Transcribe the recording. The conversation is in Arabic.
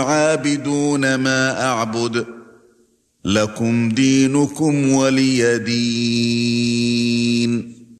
عابدون ما أعبد لكم دينكم ولي دين.